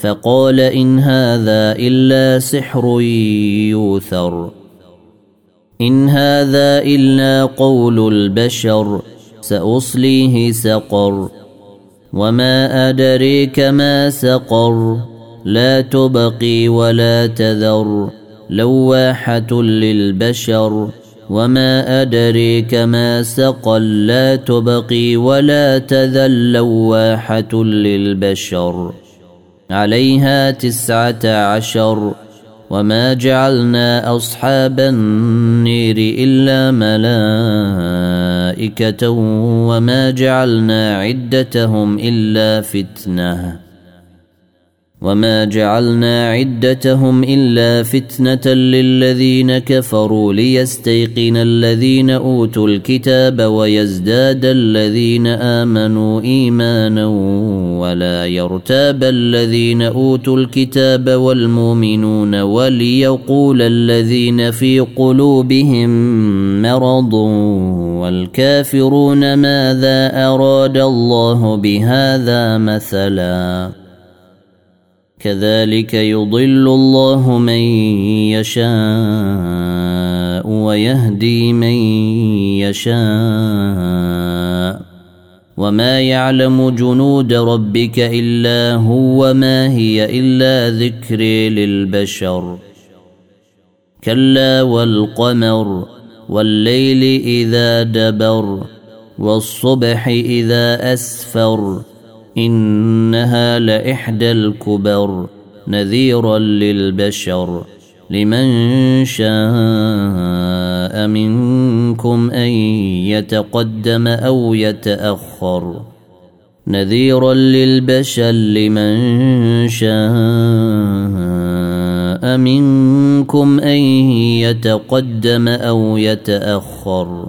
فقال إن هذا إلا سحر يوثر. إن هذا إلا قول البشر سأصليه سقر. وما أدريك ما سقر لا تبقي ولا تذر. لواحة للبشر وما أدريك ما سقل لا تبقي ولا تذل لواحة للبشر. عليها تسعة عشر وما جعلنا أصحاب النير إلا ملائكة وما جعلنا عدتهم إلا فتنةً وما جعلنا عدتهم الا فتنه للذين كفروا ليستيقن الذين اوتوا الكتاب ويزداد الذين امنوا ايمانا ولا يرتاب الذين اوتوا الكتاب والمؤمنون وليقول الذين في قلوبهم مرض والكافرون ماذا اراد الله بهذا مثلا كذلك يضل الله من يشاء ويهدي من يشاء. وما يعلم جنود ربك إلا هو ما هي إلا ذكر للبشر. كلا والقمر والليل إذا دبر والصبح إذا أسفر. إنها لإحدى الكبر نذيرا للبشر. لمن شاء منكم أن يتقدم أو يتأخر. نذيرا للبشر لمن شاء منكم أن يتقدم أو يتأخر.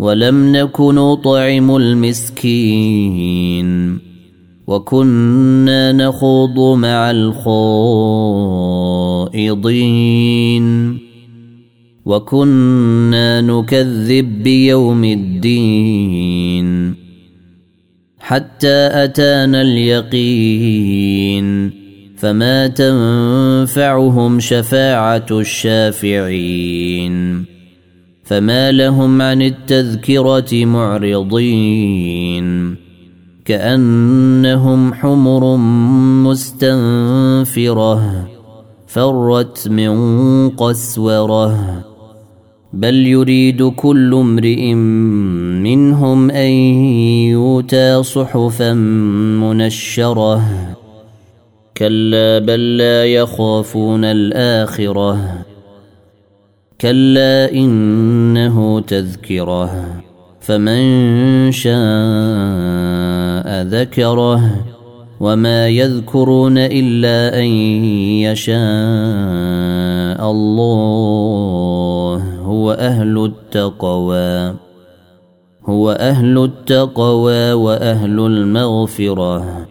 ولم نك نطعم المسكين وكنا نخوض مع الخائضين وكنا نكذب بيوم الدين حتى أتانا اليقين فما تنفعهم شفاعة الشافعين فما لهم عن التذكرة معرضين. كأنهم حمر مستنفرة فرت من قسورة. بل يريد كل امرئ منهم أن يؤتى صحفا منشرة. كلا بل لا يخافون الآخرة. كلا انه تذكره فمن شاء ذكره وما يذكرون الا ان يشاء الله هو أهل التقوى هو أهل التقوى واهل المغفره